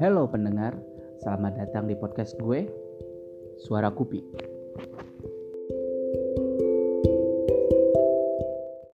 Halo pendengar, selamat datang di podcast gue, Suara Kupi.